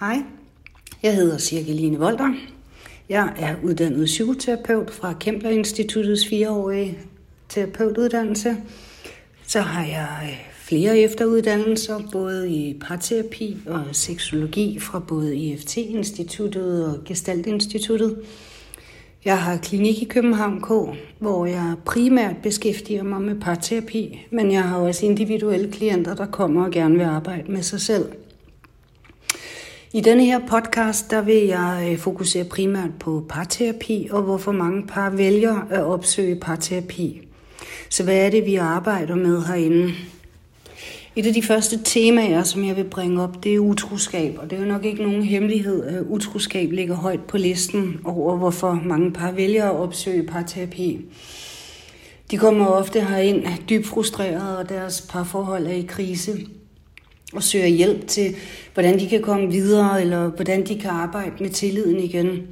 Hej, jeg hedder Cirkeline Volter. Jeg er uddannet psykoterapeut fra Kempler Instituttets fireårige terapeutuddannelse. Så har jeg øh, flere efteruddannelser, både i parterapi og seksologi fra både IFT-instituttet og Gestalt-instituttet. Jeg har klinik i København K, hvor jeg primært beskæftiger mig med parterapi, men jeg har også individuelle klienter, der kommer og gerne vil arbejde med sig selv. I denne her podcast, der vil jeg øh, fokusere primært på parterapi og hvorfor mange par vælger at opsøge parterapi. Så hvad er det, vi arbejder med herinde? Et af de første temaer, som jeg vil bringe op, det er utroskab. Og det er jo nok ikke nogen hemmelighed, at utroskab ligger højt på listen over, hvorfor mange par vælger at opsøge parterapi. De kommer ofte herind dybt frustrerede, og deres parforhold er i krise og søger hjælp til, hvordan de kan komme videre, eller hvordan de kan arbejde med tilliden igen.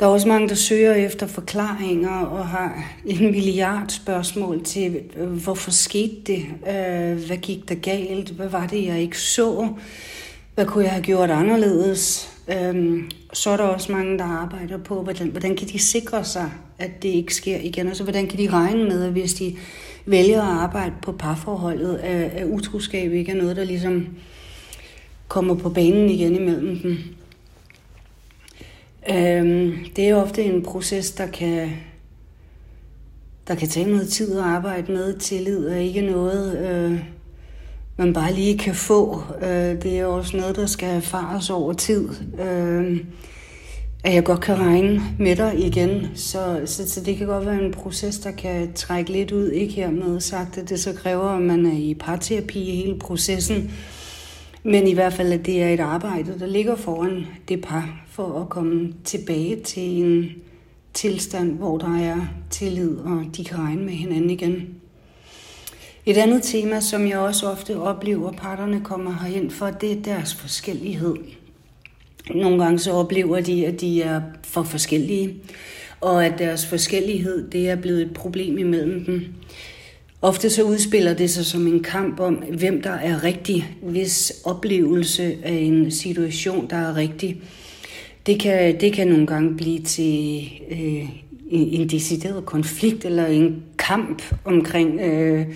Der er også mange, der søger efter forklaringer og har en milliard spørgsmål til, hvorfor skete det? Øh, hvad gik der galt? Hvad var det, jeg ikke så? Hvad kunne jeg have gjort anderledes? Øh, så er der også mange, der arbejder på, hvordan, hvordan kan de sikre sig, at det ikke sker igen? Så hvordan kan de regne med, at hvis de vælger at arbejde på parforholdet, at utroskab ikke er noget, der ligesom kommer på banen igen imellem dem? Øhm, det er ofte en proces, der kan, der kan tage noget tid at arbejde med. Tillid er ikke noget, øh, man bare lige kan få. Øh, det er også noget, der skal erfares over tid. Øh, at jeg godt kan regne med dig igen. Så, så, så det kan godt være en proces, der kan trække lidt ud. Ikke hermed sagt, at det så kræver, at man er i parterapi i hele processen. Men i hvert fald, at det er et arbejde, der ligger foran det par, for at komme tilbage til en tilstand, hvor der er tillid, og de kan regne med hinanden igen. Et andet tema, som jeg også ofte oplever, at parterne kommer herind for, det er deres forskellighed. Nogle gange så oplever de, at de er for forskellige, og at deres forskellighed det er blevet et problem imellem dem. Ofte så udspiller det sig som en kamp om, hvem der er rigtig, hvis oplevelse af en situation, der er rigtig. Det kan, det kan nogle gange blive til øh, en, en decideret konflikt eller en kamp omkring, øh,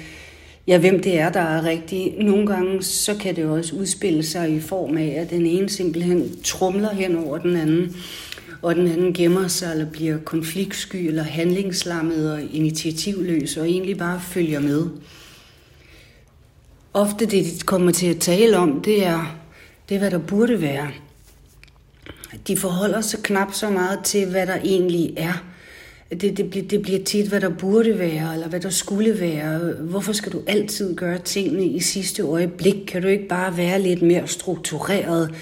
ja, hvem det er, der er rigtig. Nogle gange så kan det også udspille sig i form af, at den ene simpelthen trumler hen over den anden og den anden gemmer sig eller bliver konfliktsky eller handlingslammet og initiativløs og egentlig bare følger med. Ofte det, de kommer til at tale om, det er, det er, hvad der burde være. De forholder sig knap så meget til, hvad der egentlig er. Det, det, bliver, det bliver tit, hvad der burde være, eller hvad der skulle være. Hvorfor skal du altid gøre tingene i sidste øjeblik? Kan du ikke bare være lidt mere struktureret?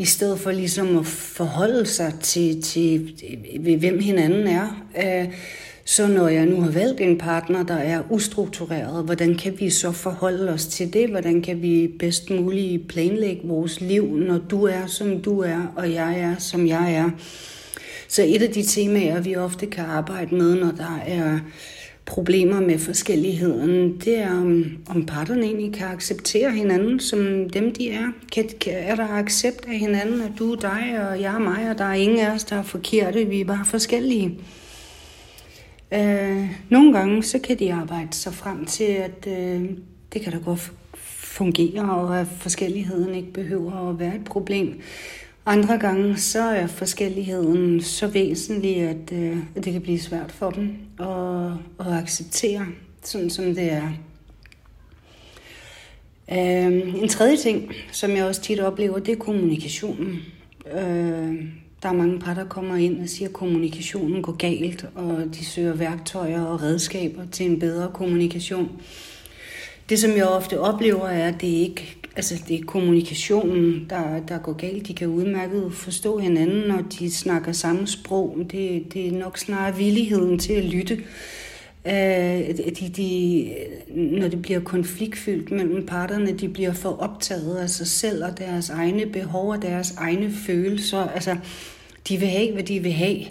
i stedet for ligesom at forholde sig til, til til hvem hinanden er. Øh, så når jeg nu har valgt en partner, der er ustruktureret, hvordan kan vi så forholde os til det? Hvordan kan vi bedst muligt planlægge vores liv, når du er, som du er, og jeg er, som jeg er? Så et af de temaer, vi ofte kan arbejde med, når der er problemer med forskelligheden, det er, om, om parterne egentlig kan acceptere hinanden som dem, de er. Kan, kan, er der accept af hinanden, at du er dig, og jeg er mig, og der er ingen af os, der er forkerte, vi er bare forskellige. Øh, nogle gange, så kan de arbejde sig frem til, at øh, det kan da godt fungere, og at forskelligheden ikke behøver at være et problem. Andre gange så er forskelligheden så væsentlig, at, øh, at det kan blive svært for dem at, at acceptere, sådan som det er. Øh, en tredje ting, som jeg også tit oplever, det er kommunikationen. Øh, der er mange par, der kommer ind og siger, at kommunikationen går galt, og de søger værktøjer og redskaber til en bedre kommunikation. Det, som jeg ofte oplever, er, at det ikke altså det er kommunikationen, der, der går galt. De kan udmærket forstå hinanden, når de snakker samme sprog. Det, det er nok snarere villigheden til at lytte. Uh, de, de, når det bliver konfliktfyldt mellem parterne, de bliver for optaget af sig selv og deres egne behov og deres egne følelser. Altså, de vil have, hvad de vil have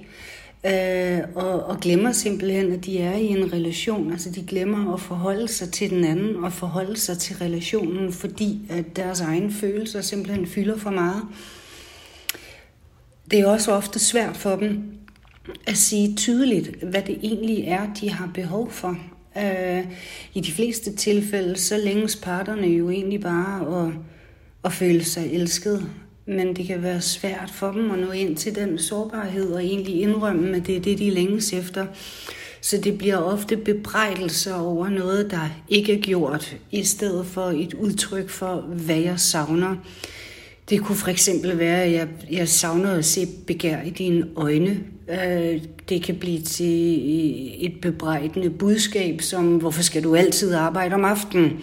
øh, og, og glemmer simpelthen, at de er i en relation. Altså de glemmer at forholde sig til den anden og forholde sig til relationen, fordi at deres egne følelser simpelthen fylder for meget. Det er også ofte svært for dem at sige tydeligt, hvad det egentlig er, de har behov for. Øh, I de fleste tilfælde, så længes parterne jo egentlig bare at, at føle sig elsket. Men det kan være svært for dem at nå ind til den sårbarhed og egentlig indrømme, at det er det, de længes efter. Så det bliver ofte bebrejdelser over noget, der ikke er gjort, i stedet for et udtryk for, hvad jeg savner. Det kunne for eksempel være, at jeg, jeg savner at se begær i dine øjne. Øh, det kan blive til et bebrejdende budskab, som hvorfor skal du altid arbejde om aftenen?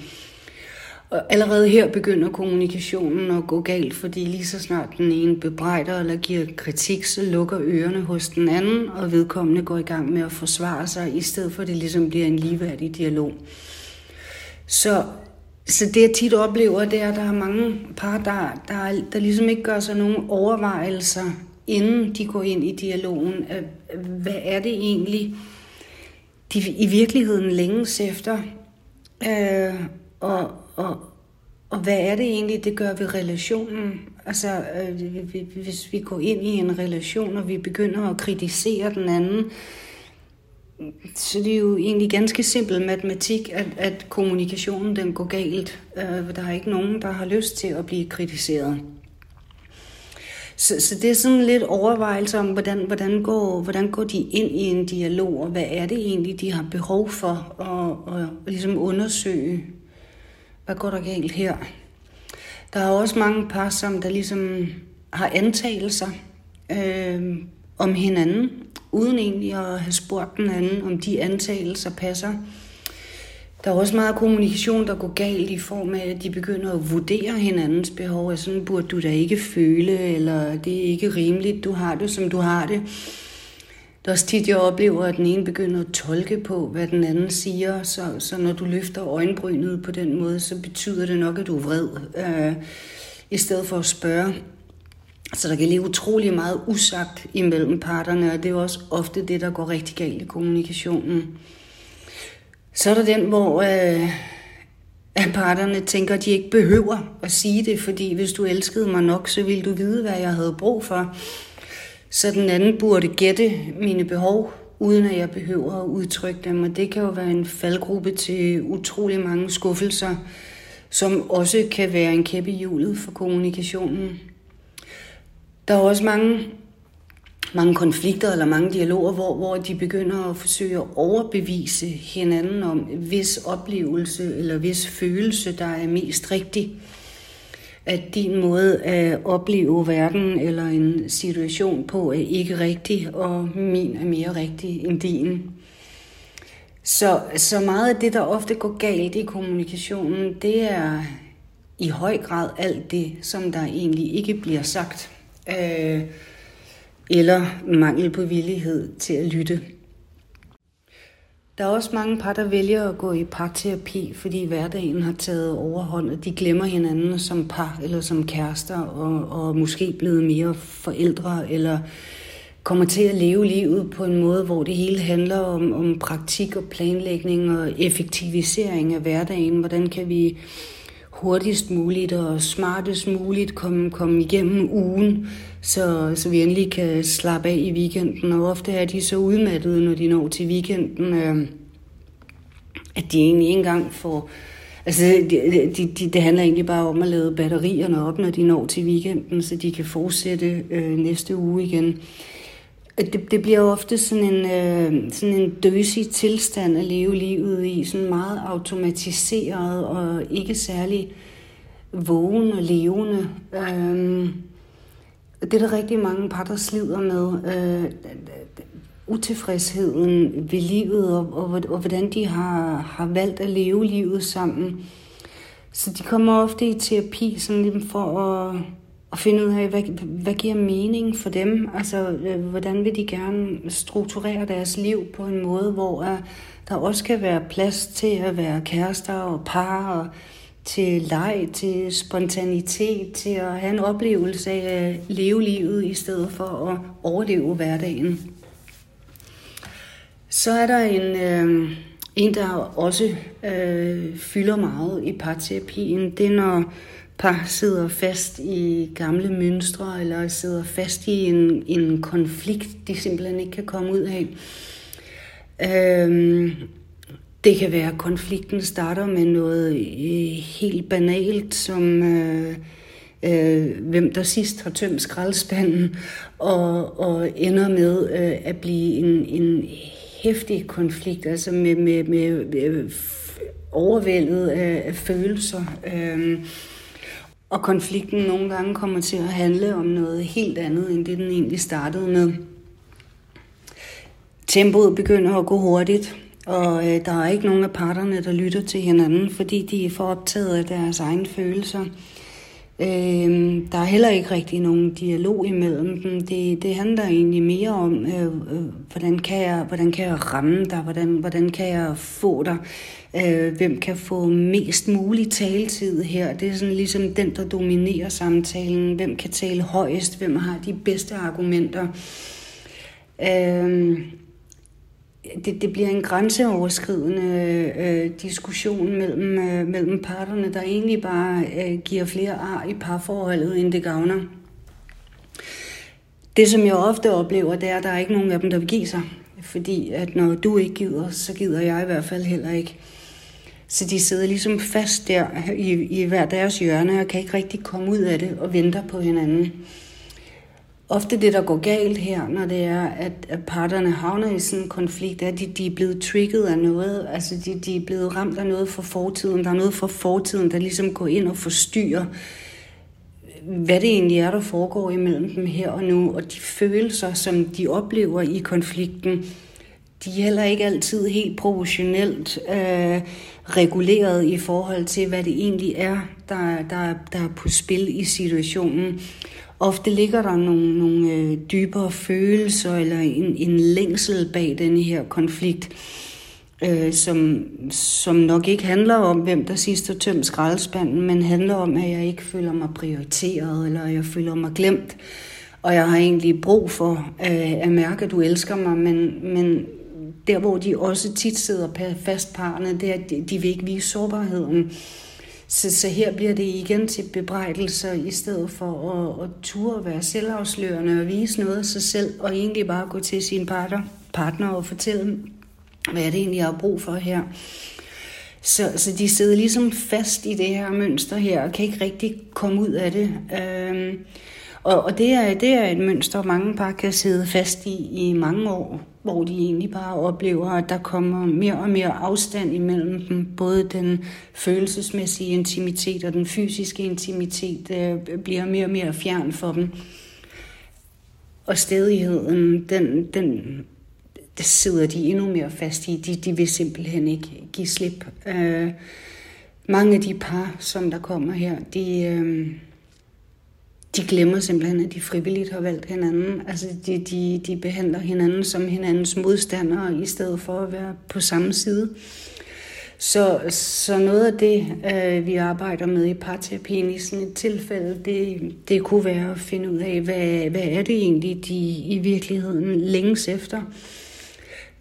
Og allerede her begynder kommunikationen at gå galt, fordi lige så snart den ene bebrejder eller giver kritik, så lukker ørerne hos den anden, og vedkommende går i gang med at forsvare sig, i stedet for at det ligesom bliver en ligeværdig dialog. Så så det jeg tit oplever, det er, at der er mange par, der, der, der ligesom ikke gør sig nogen overvejelser, inden de går ind i dialogen. Hvad er det egentlig, de i virkeligheden længes efter? Øh, og, og, og hvad er det egentlig, det gør ved relationen? Altså, øh, hvis vi går ind i en relation, og vi begynder at kritisere den anden, så det er jo egentlig ganske simpel matematik, at, at kommunikationen den går galt. Øh, der er ikke nogen, der har lyst til at blive kritiseret. Så, så det er sådan lidt overvejelse om, hvordan, hvordan, går, hvordan går de ind i en dialog, og hvad er det egentlig, de har behov for at, at, at ligesom undersøge, hvad går der galt her. Der er også mange par, som der ligesom har antagelser øh, om hinanden, uden egentlig at have spurgt den anden, om de antagelser passer. Der er også meget kommunikation, der går galt i form af, at de begynder at vurdere hinandens behov. Altså, sådan burde du da ikke føle, eller det er ikke rimeligt, du har det, som du har det. Det er også tit, jeg oplever, at den ene begynder at tolke på, hvad den anden siger. Så, så når du løfter øjenbrynet på den måde, så betyder det nok, at du er vred. Øh, I stedet for at spørge, så der kan ligge utrolig meget usagt imellem parterne, og det er også ofte det, der går rigtig galt i kommunikationen. Så er der den, hvor øh, at parterne tænker, at de ikke behøver at sige det, fordi hvis du elskede mig nok, så ville du vide, hvad jeg havde brug for. Så den anden burde gætte mine behov, uden at jeg behøver at udtrykke dem. Og det kan jo være en faldgruppe til utrolig mange skuffelser, som også kan være en kæppe i hjulet for kommunikationen. Der er også mange, mange konflikter eller mange dialoger, hvor, hvor de begynder at forsøge at overbevise hinanden om, hvis oplevelse eller hvis følelse, der er mest rigtig. At din måde at opleve verden eller en situation på er ikke rigtig, og min er mere rigtig end din. Så, så meget af det, der ofte går galt i kommunikationen, det er i høj grad alt det, som der egentlig ikke bliver sagt øh, eller mangel på villighed til at lytte. Der er også mange par, der vælger at gå i parterapi, fordi hverdagen har taget overhånd, og de glemmer hinanden som par eller som kærester, og, og måske blevet mere forældre, eller kommer til at leve livet på en måde, hvor det hele handler om, om praktik og planlægning og effektivisering af hverdagen. Hvordan kan vi hurtigst muligt og smartest muligt komme, komme igennem ugen, så, så vi endelig kan slappe af i weekenden. Og ofte er de så udmattede, når de når til weekenden, øh, at de egentlig ikke engang får... Altså, de, de, de, det handler egentlig bare om at lade batterierne op, når de når til weekenden, så de kan fortsætte øh, næste uge igen det, det bliver ofte sådan en, øh, sådan en døsig tilstand at leve livet i, sådan meget automatiseret og ikke særlig vågen og levende. Øh, det er der rigtig mange par, der slider med. Øh, utilfredsheden ved livet, og, og, og hvordan de har, har valgt at leve livet sammen. Så de kommer ofte i terapi sådan lidt for at og finde ud af, hvad, hvad giver mening for dem? Altså, øh, hvordan vil de gerne strukturere deres liv på en måde, hvor øh, der også kan være plads til at være kærester og par, og til leg, til spontanitet, til at have en oplevelse af at leve livet, i stedet for at overleve hverdagen. Så er der en, øh, en der også øh, fylder meget i parterapien. Det er, når par sidder fast i gamle mønstre, eller sidder fast i en, en konflikt, de simpelthen ikke kan komme ud af. Øh, det kan være, at konflikten starter med noget øh, helt banalt, som øh, øh, hvem der sidst har tømt skraldespanden, og, og ender med øh, at blive en, en hæftig konflikt, altså med, med, med, med overvældet af, af følelser. Øh, og konflikten nogle gange kommer til at handle om noget helt andet, end det den egentlig startede med. Tempoet begynder at gå hurtigt, og øh, der er ikke nogen af parterne, der lytter til hinanden, fordi de er for optaget af deres egne følelser. Øh, der er heller ikke rigtig nogen dialog imellem dem. Det, det handler egentlig mere om, øh, øh, hvordan, kan jeg, hvordan kan jeg ramme dig, hvordan, hvordan kan jeg få dig, øh, hvem kan få mest mulig taletid her. Det er sådan ligesom den, der dominerer samtalen. Hvem kan tale højest, hvem har de bedste argumenter. Øh, det, det bliver en grænseoverskridende øh, diskussion mellem, øh, mellem parterne, der egentlig bare øh, giver flere ar i parforholdet, end det gavner. Det, som jeg ofte oplever, det er, at der er ikke nogen af dem, der vil give sig. Fordi at når du ikke gider, så gider jeg i hvert fald heller ikke. Så de sidder ligesom fast der i, i hver deres hjørne og kan ikke rigtig komme ud af det og venter på hinanden ofte det, der går galt her, når det er, at, parterne havner i sådan en konflikt, er, at de, de er blevet trigget af noget. Altså, de, de er blevet ramt af noget fra fortiden. Der er noget fra fortiden, der ligesom går ind og forstyrrer, hvad det egentlig er, der foregår imellem dem her og nu. Og de følelser, som de oplever i konflikten, de er heller ikke altid helt proportionelt øh, reguleret i forhold til, hvad det egentlig er, der, der, der er på spil i situationen. Ofte ligger der nogle, nogle øh, dybere følelser eller en, en længsel bag denne her konflikt, øh, som, som nok ikke handler om, hvem der sidst har tømt skraldespanden, men handler om, at jeg ikke føler mig prioriteret, eller jeg føler mig glemt. Og jeg har egentlig brug for øh, at mærke, at du elsker mig, men, men der, hvor de også tit sidder fast parne, det er, at de, de vil ikke vise sårbarheden. Så, så her bliver det igen til bebrejdelser, i stedet for at, at ture være selvafslørende og vise noget af sig selv, og egentlig bare gå til sin partner, partner og fortælle, hvad er det egentlig, jeg har brug for her. Så, så de sidder ligesom fast i det her mønster her, og kan ikke rigtig komme ud af det. Øh, og, og det, er, det er et mønster, mange par kan sidde fast i i mange år, hvor de egentlig bare oplever, at der kommer mere og mere afstand imellem dem. Både den følelsesmæssige intimitet og den fysiske intimitet øh, bliver mere og mere fjern for dem. Og stedigheden, den, den, det sidder de endnu mere fast i. De, de vil simpelthen ikke give slip. Øh, mange af de par, som der kommer her, de... Øh, de glemmer simpelthen, at de frivilligt har valgt hinanden. Altså, de, de, de behandler hinanden som hinandens modstandere, i stedet for at være på samme side. Så, så noget af det, øh, vi arbejder med i parterapien i sådan et tilfælde, det, det kunne være at finde ud af, hvad, hvad er det egentlig, de i virkeligheden længes efter.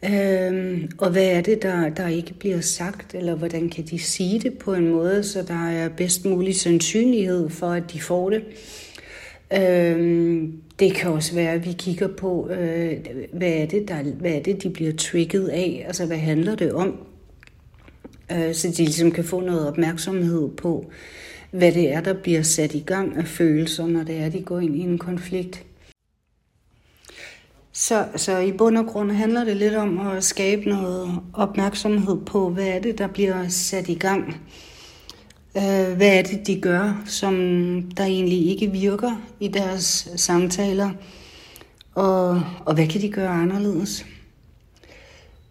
Øhm, og hvad er det, der, der ikke bliver sagt, eller hvordan kan de sige det på en måde, så der er bedst mulig sandsynlighed for, at de får det. Øhm, det kan også være, at vi kigger på, øh, hvad, er det, der, hvad er det, de bliver trigget af? Altså, hvad handler det om? Øh, så de ligesom kan få noget opmærksomhed på, hvad det er, der bliver sat i gang af følelser, når det er, de går ind i en konflikt. Så, så i bund og grund handler det lidt om at skabe noget opmærksomhed på, hvad er det, der bliver sat i gang Øh, hvad er det, de gør, som der egentlig ikke virker i deres samtaler? Og, og hvad kan de gøre anderledes?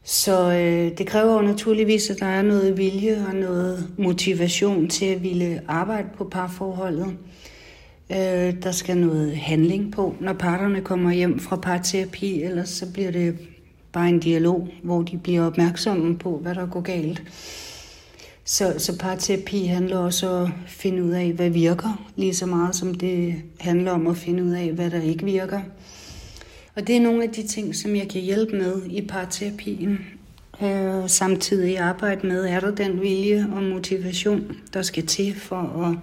Så øh, det kræver jo naturligvis, at der er noget vilje og noget motivation til at ville arbejde på parforholdet. Øh, der skal noget handling på, når parterne kommer hjem fra parterapi, ellers så bliver det bare en dialog, hvor de bliver opmærksomme på, hvad der går galt. Så, så parterapi handler også om at finde ud af, hvad virker, lige så meget som det handler om at finde ud af, hvad der ikke virker. Og det er nogle af de ting, som jeg kan hjælpe med i parterapien. Øh, samtidig arbejde med, er der den vilje og motivation, der skal til for at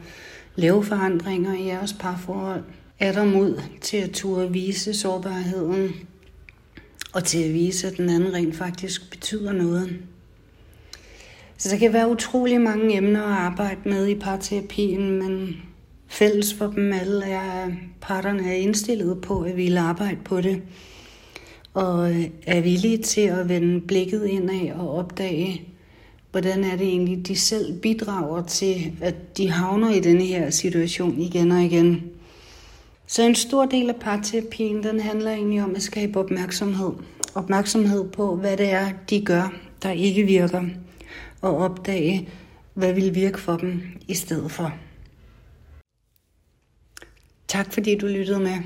lave forandringer i jeres parforhold? Er der mod til at turde vise sårbarheden, og til at vise, at den anden rent faktisk betyder noget? Så der kan være utrolig mange emner at arbejde med i parterapien, men fælles for dem alle er, at parterne er indstillet på at ville arbejde på det, og øh, er villige til at vende blikket indad og opdage, hvordan er det egentlig, de selv bidrager til, at de havner i denne her situation igen og igen. Så en stor del af parterapien, den handler egentlig om at skabe opmærksomhed. Opmærksomhed på, hvad det er, de gør, der ikke virker. Og opdage, hvad vil virke for dem i stedet for. Tak fordi du lyttede med.